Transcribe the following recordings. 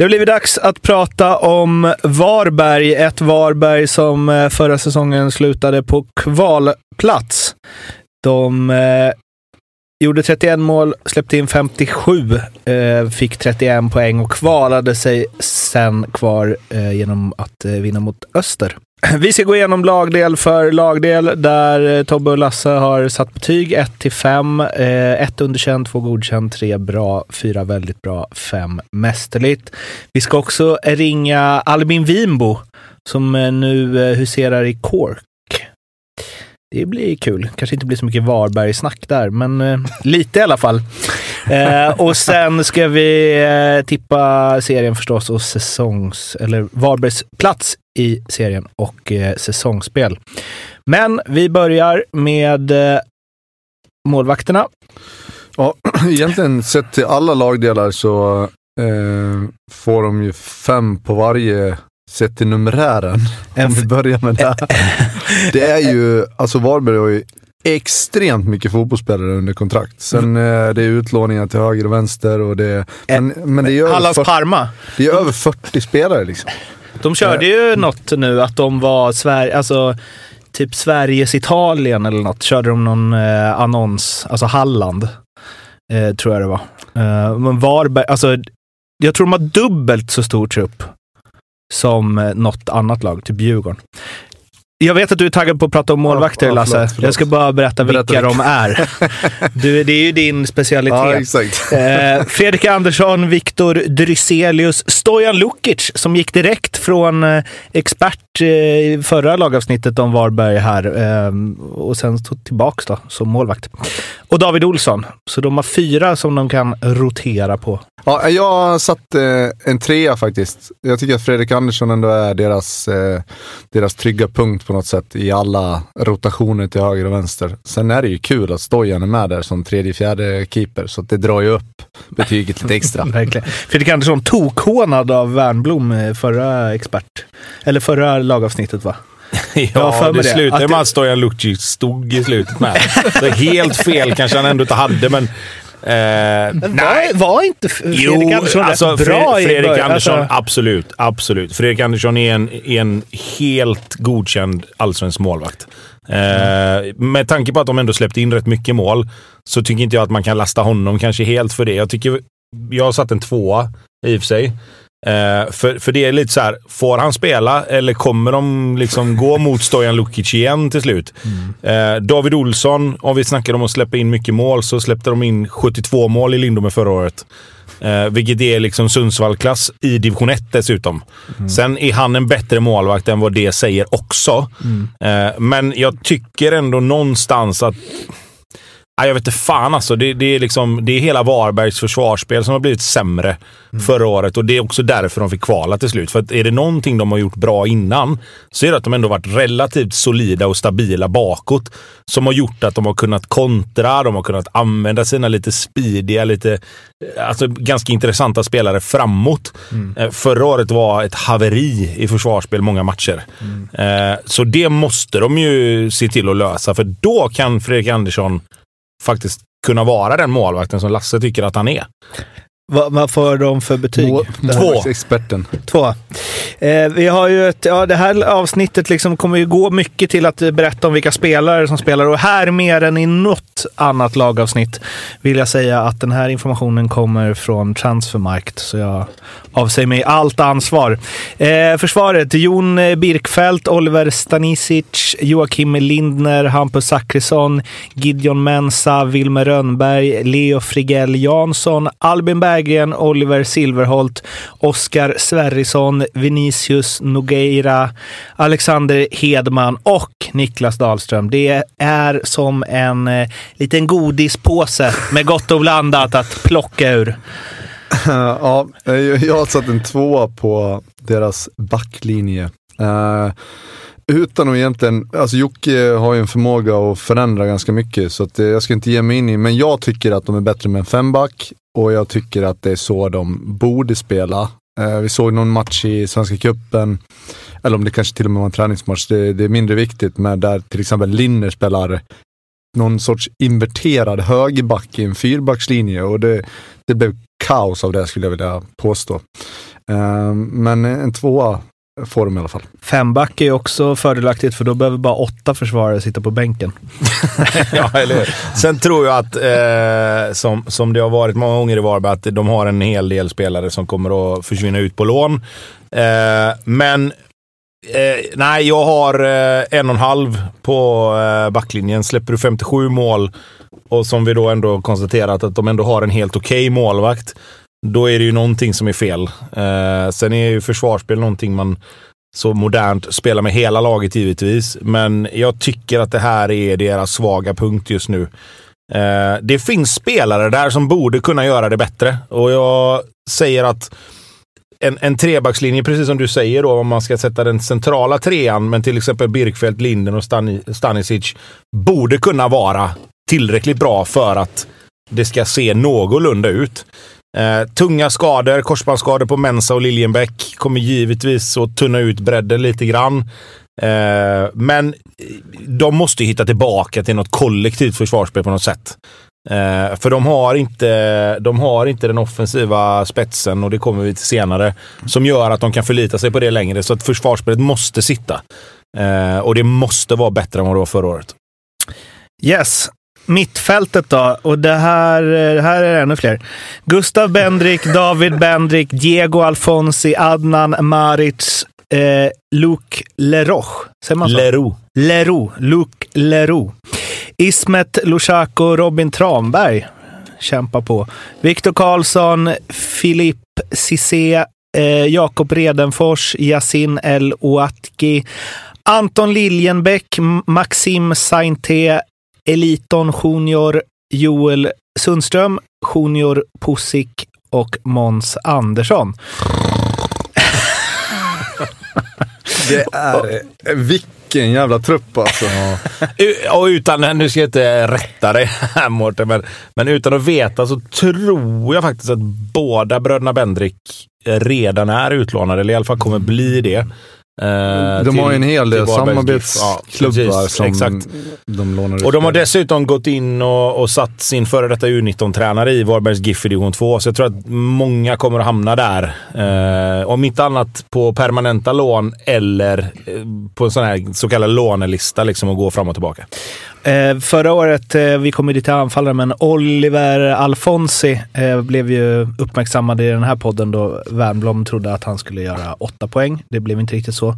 Det har blivit dags att prata om Varberg. Ett Varberg som eh, förra säsongen slutade på kvalplats. De eh, gjorde 31 mål, släppte in 57, eh, fick 31 poäng och kvalade sig sen kvar eh, genom att eh, vinna mot Öster. Vi ska gå igenom lagdel för lagdel där eh, Tobbe och Lasse har satt betyg 1 till 5. 1 eh, underkänt, 2 godkänt, 3 bra, 4 väldigt bra, 5 mästerligt. Vi ska också ringa Albin Winbo som eh, nu huserar i Cork. Det blir kul. Kanske inte blir så mycket Varberg-snack där, men eh, lite i alla fall. Eh, och sen ska vi eh, tippa serien förstås och säsongs... Eller Varbergs plats i serien och eh, säsongsspel. Men vi börjar med eh, målvakterna. Ja, egentligen sett till alla lagdelar så eh, får de ju fem på varje sett till numerären. Om vi börjar med det. det är ju, alltså Varberg har ju extremt mycket fotbollsspelare under kontrakt. Sen eh, det är utlåningar till höger och vänster och det... Men, men det är över Hallands 40, Parma. det är över 40 spelare liksom. De körde ju något nu att de var Sverige, alltså typ Sveriges Italien eller något. Körde de någon eh, annons, alltså Halland. Eh, tror jag det var. Eh, men Varberg, alltså jag tror de har dubbelt så stor trupp som eh, något annat lag, typ Djurgården. Jag vet att du är taggad på att prata om målvakter, Ja, ja, Lasse. förlåt, förlåt. Jag ska bara berätta, Berätta vilka de vilka. är. Du, det är ju din specialitet. Ja. Eh, Fredrik Andersson, Viktor Dryselius, Stojan Lukic som gick direkt från eh, expert eh, i förra lagavsnittet om Varberg här eh, och sen tillbaks då som målvakt. Och David Olsson. Så de har fyra som de kan rotera på. Ja, jag satt eh, en trea faktiskt. Jag tycker att Fredrik Andersson ändå är deras, eh, deras trygga punkt på något sätt i alla rotationer till höger och vänster. Sen är det ju kul att Stojan är med där som tredje, fjärde keeper, så att det drar ju upp betyget lite extra. Verkligen. Fredrik Andersson tokhånad av Wernbloom eh, förra expert. Eller förra lagavsnittet va? Ja, det det. slutade med att Stojan Lucic stod i slutet med. Så helt fel kanske han ändå inte hade, men... Eh, Men var, var inte Fredrik Jo, Andersson alltså rätt bra Fre- i Fredrik början? Andersson, Alltså, absolut. absolut. Fredrik Andersson är en, är en helt godkänd allsvensk målvakt. Eh, med tanke på att de ändå släppte in rätt mycket mål så tycker inte jag att man kan lasta honom kanske helt för det. Jag tycker jag har satt en tvåa i och för sig. Eh, för, för det är lite så här, får han spela eller kommer de liksom gå mot Stojan Lukic igen till slut? Eh, David Olsson, om vi snackar om att släppa in mycket mål, så släppte de in 72 mål i Lindome förra året. Eh, vilket är liksom Sundsvall-klass i division 1 dessutom. Sen är han en bättre målvakt än vad det säger också. Eh, men jag tycker ändå någonstans att Nej, jag vet inte fan alltså. Det, det, är liksom, det är hela Varbergs försvarsspel som har blivit sämre förra året och det är också därför de fick kvala till slut. För att är det någonting de har gjort bra innan så är det att de ändå varit relativt solida och stabila bakåt. Som har gjort att de har kunnat kontra, de har kunnat använda sina lite speediga, lite alltså ganska intressanta spelare framåt. Eh, Förra året var ett haveri i försvarsspel många matcher. Eh, Så det måste de ju se till att lösa, för då kan Fredrik Andersson faktiskt kunna vara den målvakten som Lasse tycker att han är vad, vad får de för betyg? Mål- Målvaktsexperten. Två. Eh, vi har ju ett, ja, det här avsnittet liksom kommer ju gå mycket till att berätta om vilka spelare som spelar och här mer än i något annat lagavsnitt vill jag säga att den här informationen kommer från Transfermarkt så jag avsäger mig allt ansvar. Eh, försvaret, Jon Birkfeldt, Oliver Stanisic, Joakim Lindner, Hampus Zachrisson, Gideon Mensa, Wilmer Rönnberg, Leo Frigell Jansson, Albin Berggren, Oliver Silverholt, Oskar Sverrisson, Vinicius Nogueira, Alexander Hedman och Niklas Dahlström. Det är som en eh, liten godispåse med gott och blandat att plocka ur. ja, jag har satt en tvåa på deras backlinje. Uh, utan att egentligen, alltså Jocke har ju en förmåga att förändra ganska mycket så att eh, jag ska inte ge mig in i, men jag tycker att de är bättre med en femback och jag tycker att det är så de borde spela. Eh, vi såg någon match i Svenska Cupen, eller om det kanske till och med var en träningsmatch, det, det är mindre viktigt, men där till exempel Linner spelar någon sorts inverterad högerback i en fyrbackslinje och det, det blev kaos av det skulle jag vilja påstå. Eh, men en tvåa får de i alla fall. Femback är också fördelaktigt för då behöver bara åtta försvarare sitta på bänken. ja, eller Sen tror jag att, eh, som, som det har varit många gånger i Varberg, att de har en hel del spelare som kommer att försvinna ut på lån. Eh, men Eh, nej, jag har eh, en och en halv på eh, backlinjen. Släpper du 57 mål och som vi då ändå konstaterat att de ändå har en helt okej okay målvakt, då är det ju någonting som är fel. Eh, sen är ju försvarsspel någonting man så modernt spelar med hela laget givetvis, men jag tycker att det här är deras svaga punkt just nu. Eh, det finns spelare där som borde kunna göra det bättre och jag säger att en, en trebackslinje, precis som du säger då, om man ska sätta den centrala trean, men till exempel Birkfeldt, Linden och Stanisic, borde kunna vara tillräckligt bra för att det ska se någorlunda ut. Eh, tunga skador, korsbandsskador på Mensa och Liljenbäck kommer givetvis att tunna ut bredden lite grann. Eh, men eh, de måste hitta tillbaka till något kollektivt försvarsspel på något sätt. Eh, för de har, inte, de har inte den offensiva spetsen, och det kommer vi till senare, som gör att de kan förlita sig på det längre. Så att försvarsspelet måste sitta. Eh, och det måste vara bättre än vad det var förra året. Yes, Mittfältet då, och det här, det här är ännu fler. Gustav Bendrik, David Bendrik, Diego Alfonsi, Adnan Maric, eh, Luc Leroch. Säger man så? Leroux. Leroux. Luc Leroux. Ismet Lushaku, Robin Tranberg. Kämpa på. Viktor Karlsson, Filip Cissé, eh, Jakob Redenfors, Yasin El Ouatki, Anton Liljenbäck, Maxim Sainté, Eliton Junior, Joel Sundström, Junior Pussik och Måns Andersson. Det är vilken jävla trupp alltså. och utan, nu ska jag inte rätta dig här Mårten, men, men utan att veta så tror jag faktiskt att båda bröderna Bendrik redan är utlånade, eller i alla fall kommer bli det. Eh, de har ju en hel del samarbetsklubbar ja, som exakt. de lånar ut. Och de har dessutom gått in och, och satt sin före detta U19-tränare i Varbergs GIF i division 2, så jag tror att många kommer att hamna där. Eh, om inte annat på permanenta lån eller eh, på en sån här så kallad lånelista liksom och gå fram och tillbaka. Eh, förra året, eh, vi kommer dit till anfallare, men Oliver Alfonsi eh, blev ju uppmärksammad i den här podden då Wernbloom trodde att han skulle göra åtta poäng. Det blev inte riktigt så.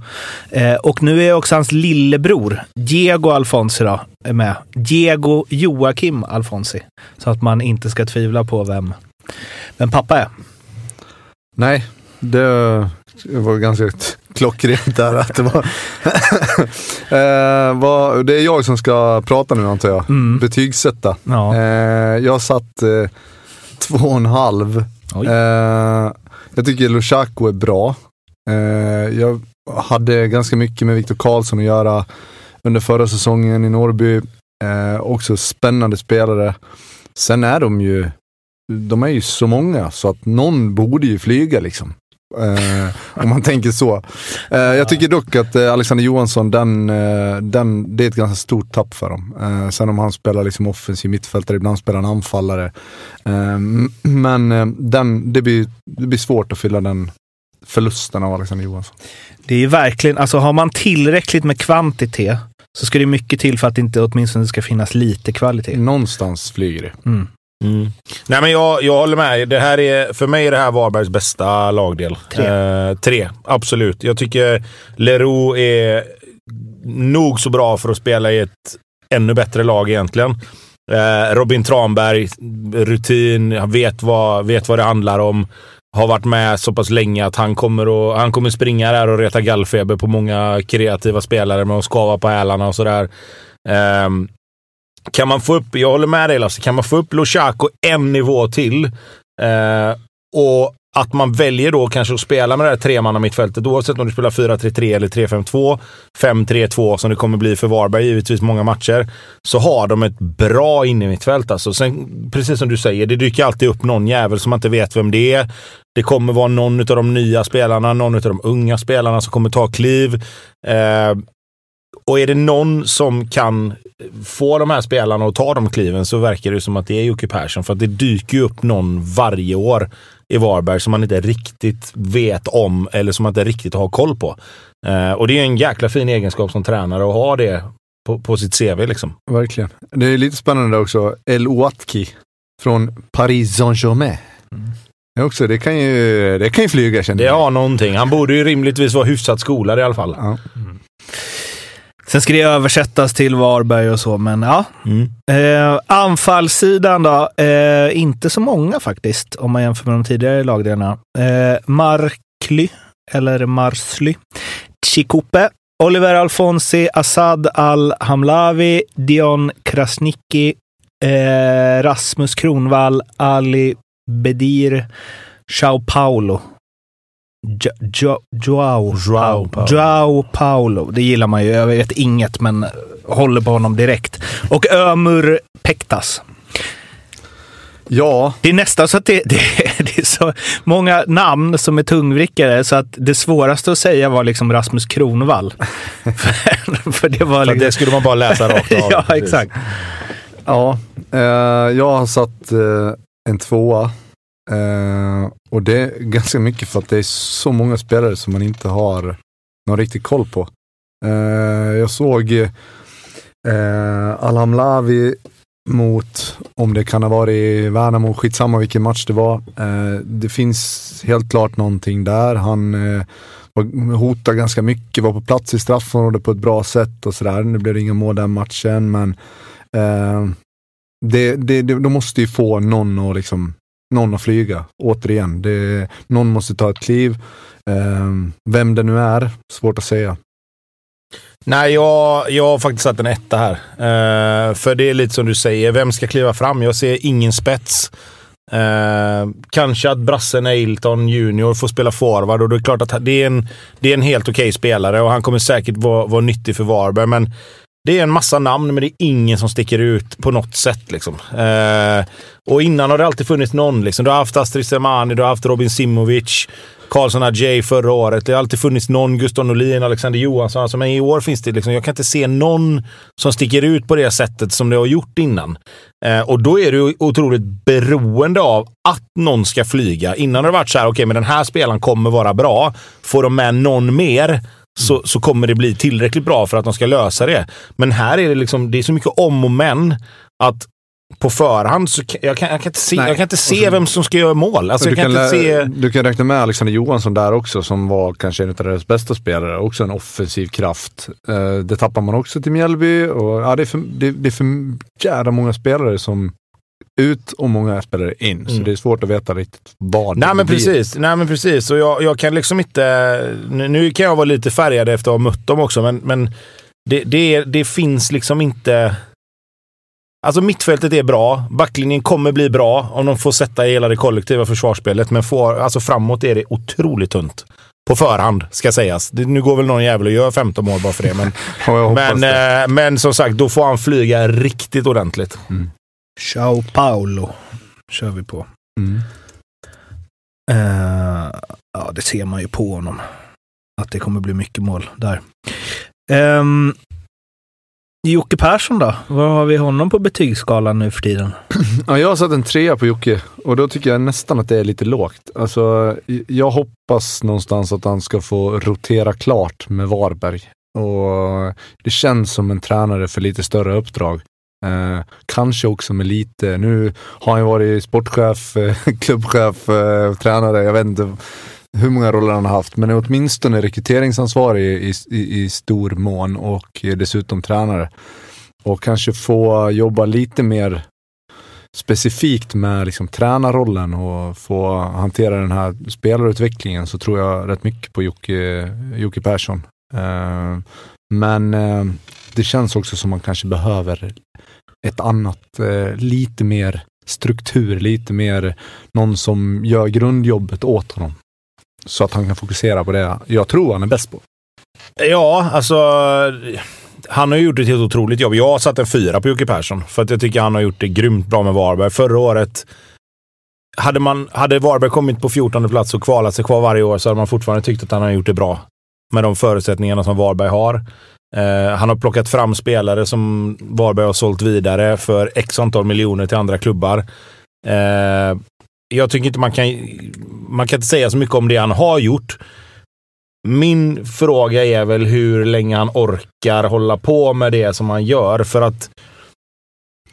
Eh, och nu är också hans lillebror, Diego Alfonsi, då, med. Diego Joakim Alfonsi. Så att man inte ska tvivla på vem, vem pappa är. Nej, det var ganska klockrent där. Att det, var eh, var, det är jag som ska prata nu antar jag. Mm. Betygsätta. Ja. Eh, jag satt eh, två och en halv. Eh, jag tycker Lushaku är bra. Eh, jag hade ganska mycket med Viktor Karlsson att göra under förra säsongen i Norrby. Eh, också spännande spelare. Sen är de ju, de är ju så många så att någon borde ju flyga liksom. Eh, om man tänker så. Eh, jag tycker dock att eh, Alexander Johansson, den, eh, den, det är ett ganska stort tapp för dem. Eh, sen om han spelar liksom offensiv mittfältare, ibland spelar han anfallare. Eh, men den, det, blir, det blir svårt att fylla den förlusten av Alexander Johansson. Det är verkligen, alltså har man tillräckligt med kvantitet så ska det mycket till för att det inte åtminstone ska finnas lite kvalitet. Någonstans flyger det. Mm. Mm. Nej, men jag, jag håller med. Det här är, för mig är det här Varbergs bästa lagdel. Tre. Eh, tre, absolut. Jag tycker Leroux är nog så bra för att spela i ett ännu bättre lag egentligen. Eh, Robin Tranberg, rutin, vet vad, vet vad det handlar om. har varit med så pass länge att han kommer, att, han kommer springa där och reta gallfeber på många kreativa spelare med att skava på hälarna och sådär. Um, kan man få upp, jag håller med dig Lasse, kan man få upp Lushaku en nivå till eh, och att man väljer då kanske att spela med det här tremannamittfältet oavsett om du spelar 4-3-3 eller 3-5-2, 5-3-2 som det kommer bli för Varberg givetvis många matcher, så har de ett bra innermittfält. Alltså. Sen, precis som du säger, det dyker alltid upp någon jävel som man inte vet vem det är. Det kommer vara någon av de nya spelarna, någon av de unga spelarna som kommer ta kliv. Eh, och är det någon som kan få de här spelarna att ta de kliven så verkar det som att det är Jocke Persson. För att det dyker ju upp någon varje år i Varberg som man inte riktigt vet om eller som man inte riktigt har koll på. Eh, och det är en jäkla fin egenskap som tränare att ha det på, på sitt CV. Liksom. Verkligen. Det är lite spännande också. El Ouatki från Paris Saint-Germain. Mm. Det, också, det, kan ju, det kan ju flyga känner Det har någonting. Han borde ju rimligtvis vara hyfsat skolad i alla fall. Ja. Mm. Sen ska det översättas till Varberg och så, men ja. Mm. Eh, anfallssidan då? Eh, inte så många faktiskt, om man jämför med de tidigare lagdelarna. Eh, Markly, eller Marsly, Chikupe, Oliver Alfonsi, Assad Al-Hamlavi, Dion Krasniqi, eh, Rasmus Kronvall, Ali Bedir, Sao Paulo. Jo, Joao, Joao, Paulo. Joao Paulo. Det gillar man ju. Jag vet inget, men håller på honom direkt. Och Ömur Pektas. Ja. Det är nästan så att det, det, det, är så många namn som är tungvrickare så att det svåraste att säga var liksom Rasmus Kronvall. för, för, det var liksom... för det skulle man bara läsa rakt av. ja, exakt. Ja, eh, jag har satt eh, en tvåa Uh, och det är ganska mycket för att det är så många spelare som man inte har någon riktig koll på. Uh, jag såg eh, uh, Alhamlavi mot, om det kan ha varit Värnamo, skitsamma vilken match det var. Uh, det finns helt klart någonting där. Han uh, hotade ganska mycket, var på plats i straffområdet på ett bra sätt och sådär. Nu blev det inga mål den matchen, men det, det, det, de måste ju få någon att liksom någon att flyga. Återigen, det, någon måste ta ett kliv. Ehm, vem det nu är, svårt att säga. Nej, jag, jag har faktiskt satt en etta här. Uh, för det är lite som du säger, vem ska kliva fram? Jag ser ingen spets. Uh, kanske att brassen Ailton Junior får spela forward och det är klart att det är en, det är en helt okej okay spelare och han kommer säkert vara, vara nyttig för Varberg, men det är en massa namn, men det är ingen som sticker ut på något sätt. Liksom. Eh, och innan har det alltid funnits någon. Liksom. Du har haft Astrid Semani, du har haft Robin Simovic, Karlsson Ajay förra året. Det har alltid funnits någon, Gustav Norlin, Alexander Johansson. Alltså, men i år finns det liksom, jag kan inte se någon som sticker ut på det sättet som det har gjort innan. Eh, och då är du otroligt beroende av att någon ska flyga. Innan har det varit så här, okej, okay, men den här spelaren kommer vara bra. Får de med någon mer så, så kommer det bli tillräckligt bra för att de ska lösa det. Men här är det liksom, det är så mycket om och men att på förhand så kan, jag, kan, jag kan inte se, jag kan inte se vem som ska göra mål. Alltså, du, kan kan se... du kan räkna med Alexander Johansson där också som var kanske en av deras bästa spelare. Också en offensiv kraft. Uh, det tappar man också till Mjällby. Och, ja, det, är för, det, det är för jävla många spelare som ut och många spelare in. Mm. Så det är svårt att veta riktigt vad Nej, men blir. precis. Nej men precis. Och jag, jag kan liksom inte... Nu kan jag vara lite färgad efter att ha mött dem också, men, men det, det, det finns liksom inte... Alltså mittfältet är bra. Backlinjen kommer bli bra om de får sätta hela det kollektiva försvarsspelet. Men får, alltså framåt är det otroligt tunt. På förhand, ska sägas. Det, nu går väl någon jävel och gör 15 mål bara för det. Men, men, det. Eh, men som sagt, då får han flyga riktigt ordentligt. Mm. Sao Paulo kör vi på. Mm. Uh, ja, det ser man ju på honom. Att det kommer bli mycket mål där. Um, Jocke Persson då? Var har vi honom på betygsskalan nu för tiden? Ja, jag har satt en trea på Jocke och då tycker jag nästan att det är lite lågt. Alltså, jag hoppas någonstans att han ska få rotera klart med Varberg. Och det känns som en tränare för lite större uppdrag. Eh, kanske också med lite, nu har han varit sportchef, eh, klubbchef, eh, tränare, jag vet inte hur många roller han har haft, men är åtminstone rekryteringsansvarig i, i, i stor mån och dessutom tränare. Och kanske få jobba lite mer specifikt med liksom tränarrollen och få hantera den här spelarutvecklingen så tror jag rätt mycket på Jocke, Jocke Persson. Eh, men eh, det känns också som man kanske behöver ett annat, eh, lite mer struktur, lite mer någon som gör grundjobbet åt honom. Så att han kan fokusera på det jag tror han är bäst på. Ja, alltså han har gjort ett helt otroligt jobb. Jag har satt en fyra på Jocke Persson för att jag tycker han har gjort det grymt bra med Varberg. Förra året hade, man, hade Varberg kommit på 14 plats och kvalat sig kvar varje år så hade man fortfarande tyckt att han har gjort det bra. Med de förutsättningarna som Varberg har. Eh, han har plockat fram spelare som Varberg har sålt vidare för x antal miljoner till andra klubbar. Eh, jag tycker inte man kan... Man kan inte säga så mycket om det han har gjort. Min fråga är väl hur länge han orkar hålla på med det som han gör. För att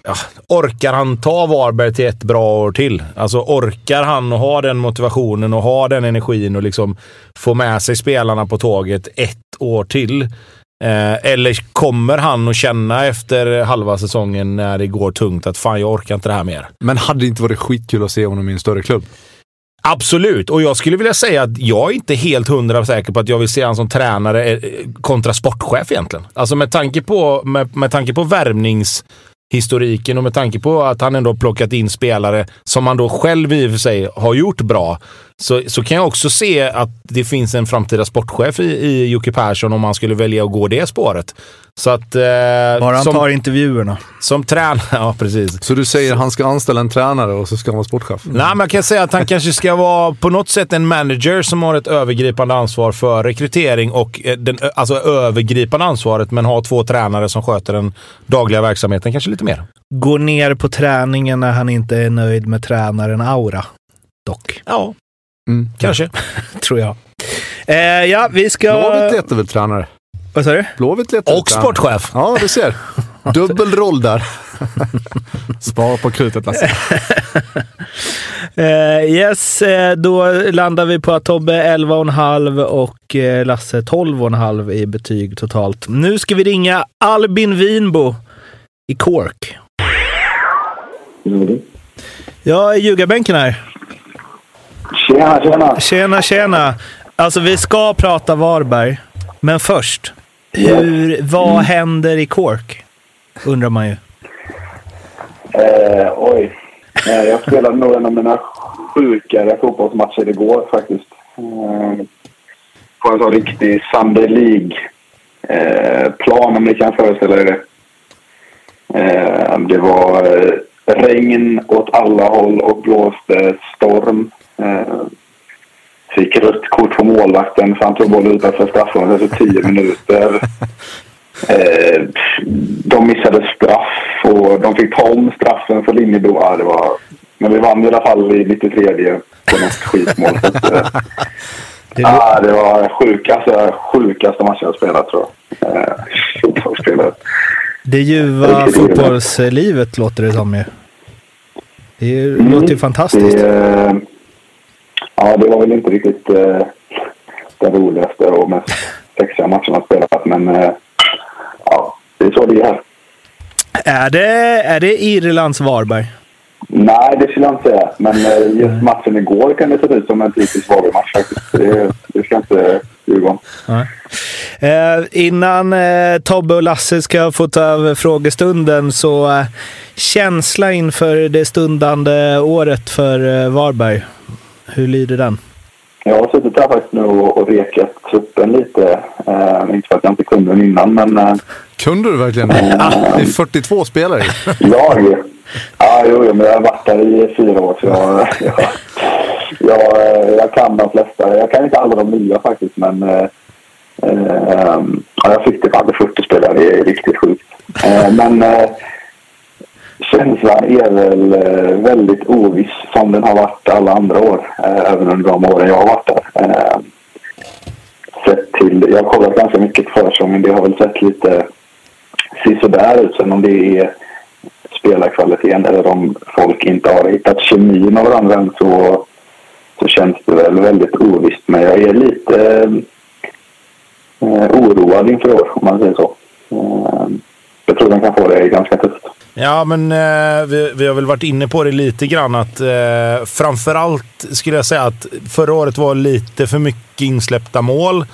ja, orkar han ta Varberg till ett bra år till? Alltså orkar han och ha den motivationen och ha den energin och liksom få med sig spelarna på tåget ett år till? Eh, eller kommer han att känna efter halva säsongen när det går tungt att fan, jag orkar inte det här mer? Men hade det inte varit skitkul att se honom i en större klubb? Absolut, och jag skulle vilja säga att jag är inte helt hundra säker på att jag vill se honom som tränare eh, kontra sportchef egentligen. Alltså med tanke på, med, med tanke på värvnings historiken och med tanke på att han ändå plockat in spelare som han då själv i och för sig har gjort bra, så, så kan jag också se att det finns en framtida sportchef i, i Jocke Persson om man skulle välja att gå det spåret. Så att... Eh, Bara han som, tar intervjuerna. Som tränare, ja precis. Så du säger att han ska anställa en tränare och så ska han vara sportchef? Nej, men jag kan säga att han kanske ska vara på något sätt en manager som har ett övergripande ansvar för rekrytering och eh, den, alltså övergripande ansvaret, men ha två tränare som sköter den dagliga verksamheten kanske lite mer. Gå ner på träningen när han inte är nöjd med tränaren Aura. Dock. Ja, mm. kanske. Tror jag. Eh, ja, vi ska... Blåvitt letar väl tränare? Vad sa du? Blåvitt letar Och sportchef. Ja, du ser. Dubbel roll där. Spara på krutet Lasse. uh, yes, uh, då landar vi på att Tobbe 11,5 och uh, Lasse 12,5 i betyg totalt. Nu ska vi ringa Albin Winbo i Cork. Mm. Ja, ljugarbänken här. Tjena, tjena. Tjena, tjena. Alltså, vi ska prata Varberg, men först. Hur, vad mm. händer i Cork? Undrar man ju. Eh, oj. Eh, jag spelade nog en av mina sjukare fotbollsmatcher igår faktiskt. Eh, på en sån riktig Sunday League-plan, om ni kan föreställa er det. Eh, det var eh, regn åt alla håll och blåste storm. Eh, fick rött kort på målvakten för han tog bollen utanför straffområdet efter tio minuter. Eh, de missade straff och de fick ta om straffen för Linnebro. Ja, det var, men vi vann i alla fall i 93 på något skitmål. Eh, det, ah, det var sjukaste, sjukaste matchen jag spelat tror jag. Eh. Det ljuva fotbollslivet låter det som ju. Det mm, låter ju fantastiskt. Det, Ja, det var väl inte riktigt eh, den roligaste och mest sexiga matchen jag spelat. Men eh, ja, det är så det är. Är det, är det Irlands Varberg? Nej, det skulle jag inte säga. Men eh, just matchen igår kan det se ut som en typisk Varberg-match faktiskt. Det, det ska inte om. Eh, innan eh, Tobbe och Lasse ska få ta över frågestunden så eh, känsla inför det stundande året för eh, Varberg. Hur lyder den? Jag har suttit här faktiskt nu och rekat truppen lite. Uh, inte för att jag inte kunde den innan, men... Uh, kunde du verkligen? Uh, det är 42 spelare. jag? Ja, jo, jo, men jag har varit där i fyra år, så jag, jag, jag, jag kan de flesta. Jag kan inte alla de nya faktiskt, men... Uh, ja, jag fick det på 40 spelare. Det är riktigt sjukt. men känslan är väl eh, väldigt oviss som den har varit alla andra år. Eh, även under de åren jag har varit där. Eh, sett till, jag har kollat ganska mycket på försäsongen. Det har väl sett lite sisådär ut. Sen om det är spelarkvaliteten eller om folk inte har hittat kemin av varandra än så, så känns det väl väldigt ovisst. Men jag är lite eh, oroad inför år om man säger så. Eh, jag tror man kan få det ganska tufft. Ja, men eh, vi, vi har väl varit inne på det lite grann att eh, framförallt skulle jag säga att förra året var lite för mycket insläppta mål.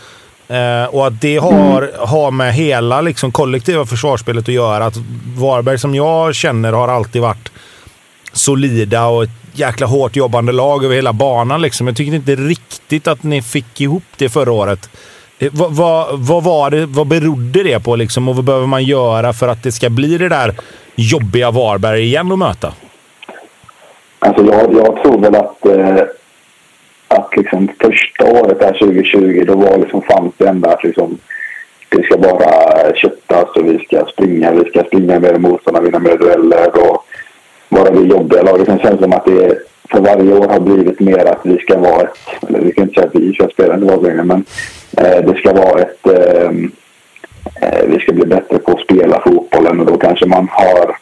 Eh, och att det har, har med hela liksom, kollektiva försvarsspelet att göra. Att Varberg som jag känner har alltid varit solida och ett jäkla hårt jobbande lag över hela banan. Liksom. Jag tycker inte riktigt att ni fick ihop det förra året. Eh, Vad, vad, vad, var det, vad berodde det på liksom, och vad behöver man göra för att det ska bli det där jobbiga Varberg igen att möta? Alltså jag, jag tror väl att, eh, att liksom första året där 2020 då var liksom fanns det enda att liksom, det ska bara köttas och vi ska springa. Vi ska springa med motståndarna, vinna med dueller och vara det jobbiga laget. Sen känns det som att det för varje år har blivit mer att vi ska vara ett, eller vi kan inte säga att vi ska spela inte längre, men eh, det ska vara ett, eh, Eh, vi ska bli bättre på att spela fotbollen och då kanske man har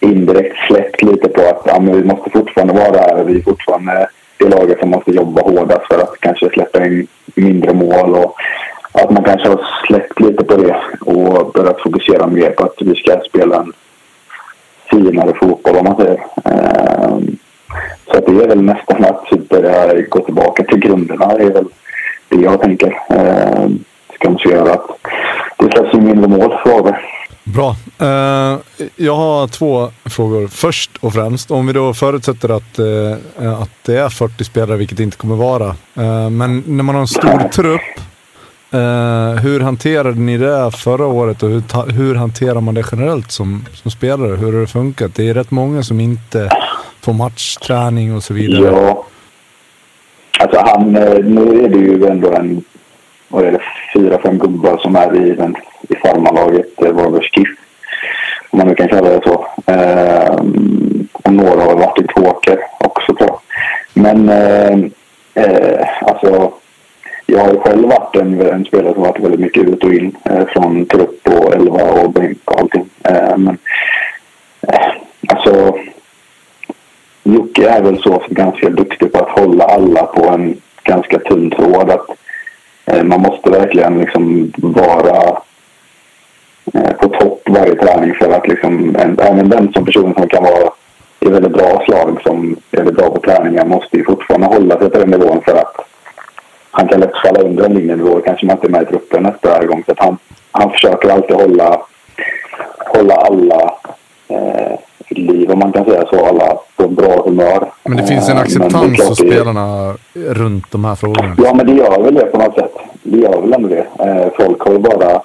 indirekt släppt lite på att ja, men vi måste fortfarande vara där. Vi är fortfarande det laget som måste jobba hårdast för att kanske släppa in mindre mål. Och att man kanske har släppt lite på det och börjat fokusera mer på att vi ska spela en finare fotboll om man säger. Ehm, så att det är väl nästan att börja gå tillbaka till grunderna. Det är väl det jag tänker. Ehm, Ska man göra att det släpps in mindre mål för. Bra. Eh, jag har två frågor. Först och främst, om vi då förutsätter att, eh, att det är 40 spelare, vilket det inte kommer vara. Eh, men när man har en stor trupp, hur hanterade ni det förra året och hur, hur hanterar man det generellt som, som spelare? Hur har det funkat? Det är rätt många som inte får matchträning och så vidare. Ja. Alltså han, nu är det ju ändå en, vad är det, fyra, fem gubbar som är i, den, i farmarlaget, eh, Varbergs KIF. Om man nu kan kalla det så. Eh, och några har varit i Tåker också på. Men eh, eh, alltså, jag har ju själv varit en, en spelare som varit väldigt mycket ut och in. Eh, från trupp och elva och bänk och allting. Eh, men eh, alltså Jocke är väl så ganska duktig på att hålla alla på en ganska tunn tråd. Att, Eh, man måste verkligen liksom vara eh, på topp varje träning för att liksom, även den som person som kan vara i väldigt bra slag som är väldigt bra på träningar måste ju fortfarande hålla sig på den nivån för att han kan lätt falla under en linjenivå. Kanske man inte är med i truppen nästa gång. Så att han, han försöker alltid hålla, hålla alla eh, liv, om man kan säga så, alla på bra humör. Men det finns en Eh, är acceptans hos spelarna runt de här frågorna. Ja, men det gör väl det på något sätt. Det gör väl ändå det. Eh, folk har ju bara...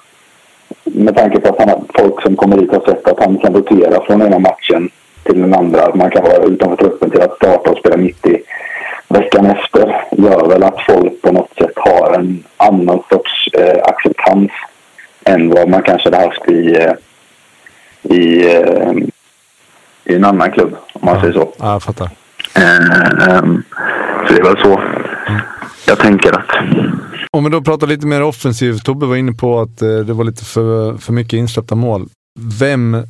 Med tanke på att han, har- folk som kommer hit har sett att han kan rotera från ena matchen till den andra. Att man kan vara utanför truppen till att starta och spela mitt i veckan efter. Gör väl att folk på något sätt har en annan sorts eh, acceptans än vad man kanske hade haft i, eh, i, eh, i en annan klubb, om man säger så. Ja, jag fattar. Ehm, så det är väl så jag tänker att... Om vi då pratar lite mer offensivt. Tobbe var inne på att eh, det var lite för, för mycket insläppta mål. Vem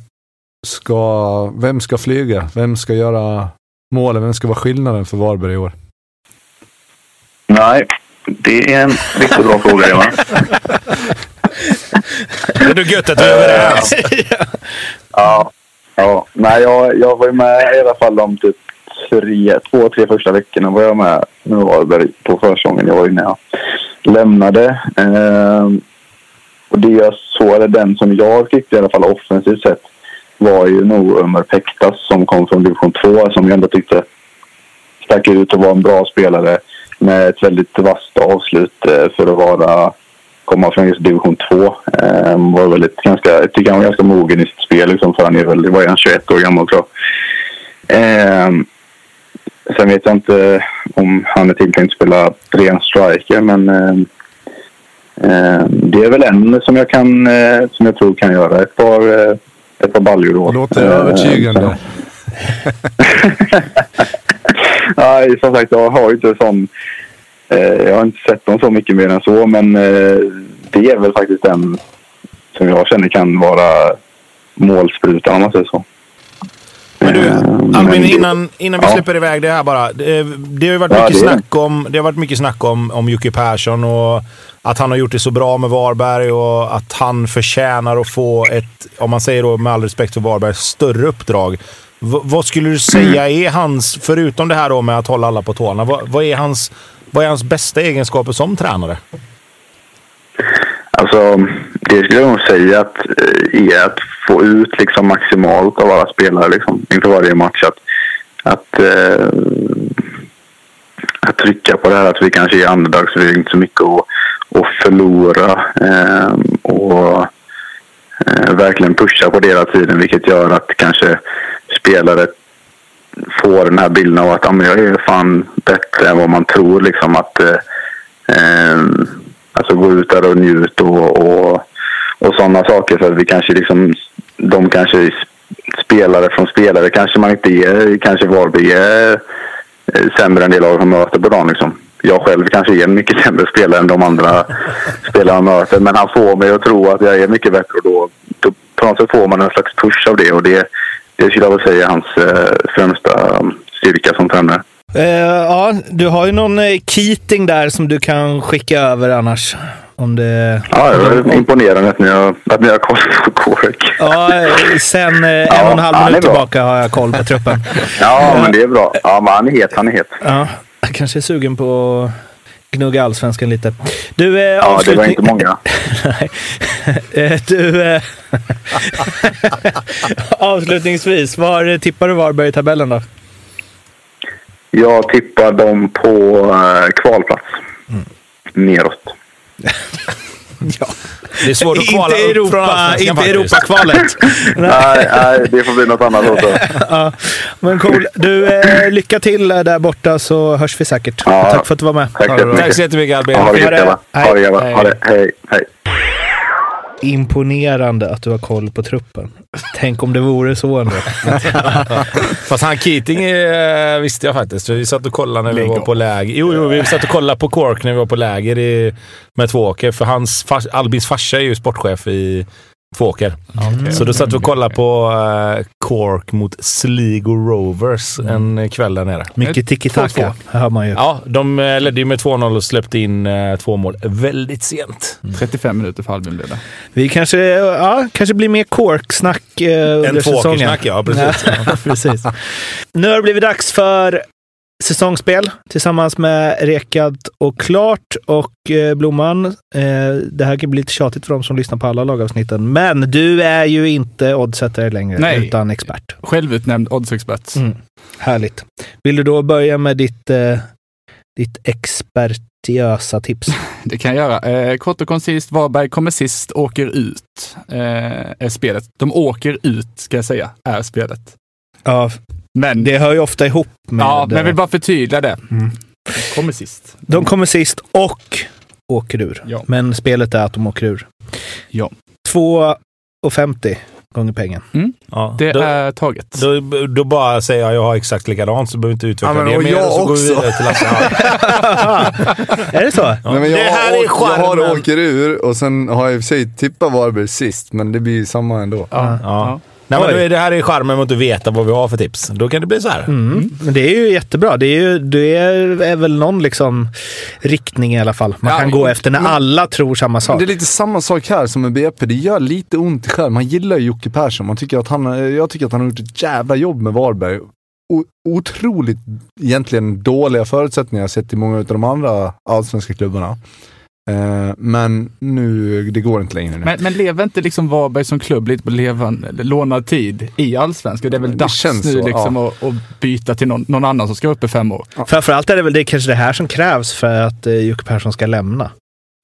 ska, vem ska flyga? Vem ska göra målen? Vem ska vara skillnaden för Varberg i år? Nej, det är en riktigt bra fråga, Johan. Det är gött att vi är överens. Ja, ja. Nej, jag, jag var ju med i alla fall de typ tre, två, tre första veckorna var jag med med Varberg på försäsongen. Jag var ju när jag lämnade. Ehm, och det jag såg, eller den som jag tyckte i alla fall offensivt sett, var ju nog Ömer Pektas som kom från division 2 som jag ändå tyckte stack ut och var en bra spelare med ett väldigt vasst avslut eh, för att vara komma från just division 2. Eh, var väldigt ganska, jag tycker han var ganska mogen i sitt spel liksom, för han är väl, var han 21 år gammal tror jag. Eh, sen vet jag inte om han är tilltänkt spela ren striker men eh, det är väl en som jag kan, eh, som jag tror kan göra ett par, eh, ett par baljor då. Låter övertygande. Nej, som sagt, jag har ju inte sån... Eh, jag har inte sett dem så mycket mer än så, men eh, det är väl faktiskt den som jag känner kan vara målsprutan om man säger så. Men du, Eh, Albin, innan, innan vi Ja. släpper iväg det här bara. Det, det har ju varit Ja, mycket det snack, om, det har varit mycket snack om, om Jocke Persson och att han har gjort det så bra med Varberg och att han förtjänar att få ett, om man säger då med all respekt för Varberg, större uppdrag. V, vad skulle du säga är hans, förutom det här då med att hålla alla på tårna, vad, vad, är, hans, vad är hans bästa egenskaper som tränare? Alltså, det skulle jag nog säga att, eh, är att få ut liksom maximalt av alla spelare liksom, inför varje match. Att, att, eh, att trycka på det här att vi kanske är underdogs, vi har inte så mycket att, att förlora. Eh, och eh, verkligen pusha på det hela tiden, vilket gör att kanske spelare får den här bilden av att ja, men jag är fan bättre än vad man tror. Liksom, att, eh, eh, alltså gå ut där och njut och, och, och sådana saker. För att vi kanske liksom, de kanske spelare från spelare kanske man inte är, kanske Varberg är eh, sämre än det lag som möter på dagen. Liksom. Jag själv kanske är en mycket sämre spelare än de andra spelarna man möter. Men han får mig att tro att jag är mycket bättre och då, då på något sätt får man en slags push av det. Och det, det skulle jag väl säga är hans eh, främsta styrka som tränare. Eh, ja, du har ju någon eh, Keating där som du kan skicka över annars. Om det... Ja, det var imponerande att ni har, att ni har koll på Cork. Ja, eh, sen eh, en och en halv minut tillbaka har jag koll på truppen. Ja, men det är bra. Ja, men han är het. Han är het. Ja, jag kanske är sugen på att gnugga allsvenskan lite. Du, eh, Ja, det var avslutning- inte många. Eh, du, eh, avslutningsvis, var tippar du Varberg i tabellen då? Jag tippar dem på eh, kvalplats. Neråt. Det är svårt att kvala inte upp från Europa, Allsvenskan inte. Europakvalet. Nej, nej, det får bli något annat också. ja, men cool. Du, eh, lycka till eh, där borta så hörs vi säkert. Ja. Tack för att du var med. Tack så jättemycket. Tack så jättemycket Albin. Ja, ha det gött grabbar. Ha det. Hej. Hej. Imponerande att du har koll på truppen. Tänk om det vore så ändå. Fast han Keating eh, visste jag faktiskt. Vi satt och kollade när vi var på läger. Jo, jo, vi satt och kollade på Cork när vi var på läger i, med Tvååker. För hans, fars, Albins farsa är ju sportchef i Tvååker. Så då satt vi och kollade på eh, Cork mot Sligo Rovers en kväll där nere. Mycket tiki-taka, hör man ju. Ja, de eh, ledde ju med 2-0 och släppte in eh, två mål väldigt sent. 35 minuter för Albin blev det. Vi kanske, ja, kanske blir mer Cork-snack eh, under En säsongen. Tvååkersnack, ja. Precis. Ja, precis. Nu har det blivit dags för säsongsspel tillsammans med Rekad och Klart och eh, Blomman. Eh, det här kan bli lite tjatigt för de som lyssnar på alla lagavsnitten, men du är ju inte oddsättare längre, Nej. utan expert. Självutnämnd oddsexpert. Mm. Härligt. Vill du då börja med ditt, eh, ditt expertiösa tips? Det kan jag göra. Kort och koncist, Varberg kommer sist, åker ut. Är spelet. De åker ut, ska jag säga, är spelet. Ja, Men, det hör ju ofta ihop med... ja, men jag vill bara förtydliga det. Mm. Kommer sist. De kommer sist och åker ur. Ja. Men spelet är att de åker ur. Ja. 2,50 gånger pengen. Ja, Det då, är taget. då, då bara säger jag jag har exakt likadant så behöver vi inte utveckla Ja, men det och mer. jag så går vi också. vidare till Lasse. Ja. är det så? Ja. Nej, men jag, det här har, är åkt- jag har charmen. åker ur och sen har jag i och för sig tippat Varberg sist, men det blir ju samma ändå. Ja. Nej, men är det här är charmen med att inte veta vad vi har för tips. Då kan det bli så här. Mm. Men det är ju jättebra. Det är, ju, det är, väl någon liksom riktning i alla fall. Man Ja, kan gå efter när men- alla tror samma sak. det är lite samma sak här som med BP. Det gör lite ont i själv. Man gillar ju Jocke Persson. Man tycker att han, jag tycker att han har gjort ett jävla jobb med Varberg. O, otroligt egentligen dåliga förutsättningar sett i många av de andra allsvenska klubbarna. Eh, men nu, det går inte längre nu. Men, men lever inte liksom Varberg som klubb lite på levan, lånad tid i allsvenskan? Det är väl Det dags känns nu så, liksom att, att byta till någon, någon annan som ska upp i fem år. Framförallt är det väl det, kanske det här som krävs för att eh, Jocke Persson ska lämna.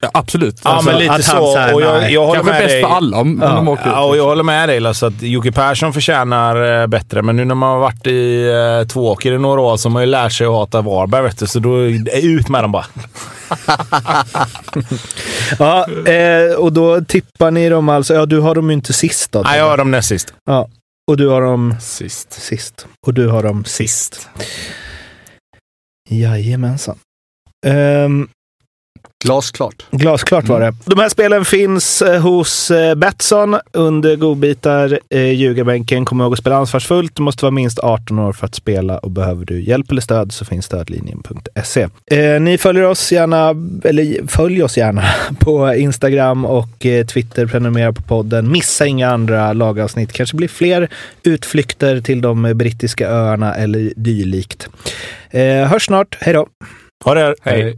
Ja, absolut. Ja, Alltså, men lite så. så här, och jag, jag håller Kanske med bäst dig. för alla om, Ja. om de åker. Ja, och jag håller med dig Lasse, att Jocke Persson förtjänar eh, bättre. Men nu när man har varit i eh, Tvååker i några år så har man ju lärt sig att hata Varberg, vet du. Så då är ut med dem bara. Ja, eh, och då tippar ni dem alltså. Ja, du har dem ju inte sist då. Nej, jag har dem näst sist. Ja, och du har dem Sist. sist. Och du har dem sist. Jajamensan. Um, Glasklart. Glasklart var det. De här spelen finns eh, hos eh, Betsson under godbitar. Eh, ljugarbänken. Kom ihåg att spela ansvarsfullt. Du måste vara minst 18 år för att spela och behöver du hjälp eller stöd så finns stödlinjen.se. Eh, ni följer oss gärna, eller följ oss gärna på Instagram och Twitter. Prenumerera på podden. Missa inga andra lagavsnitt. Kanske blir fler utflykter till de brittiska öarna eller dylikt. Eh, hörs snart. Hej då! Ha det! Hej.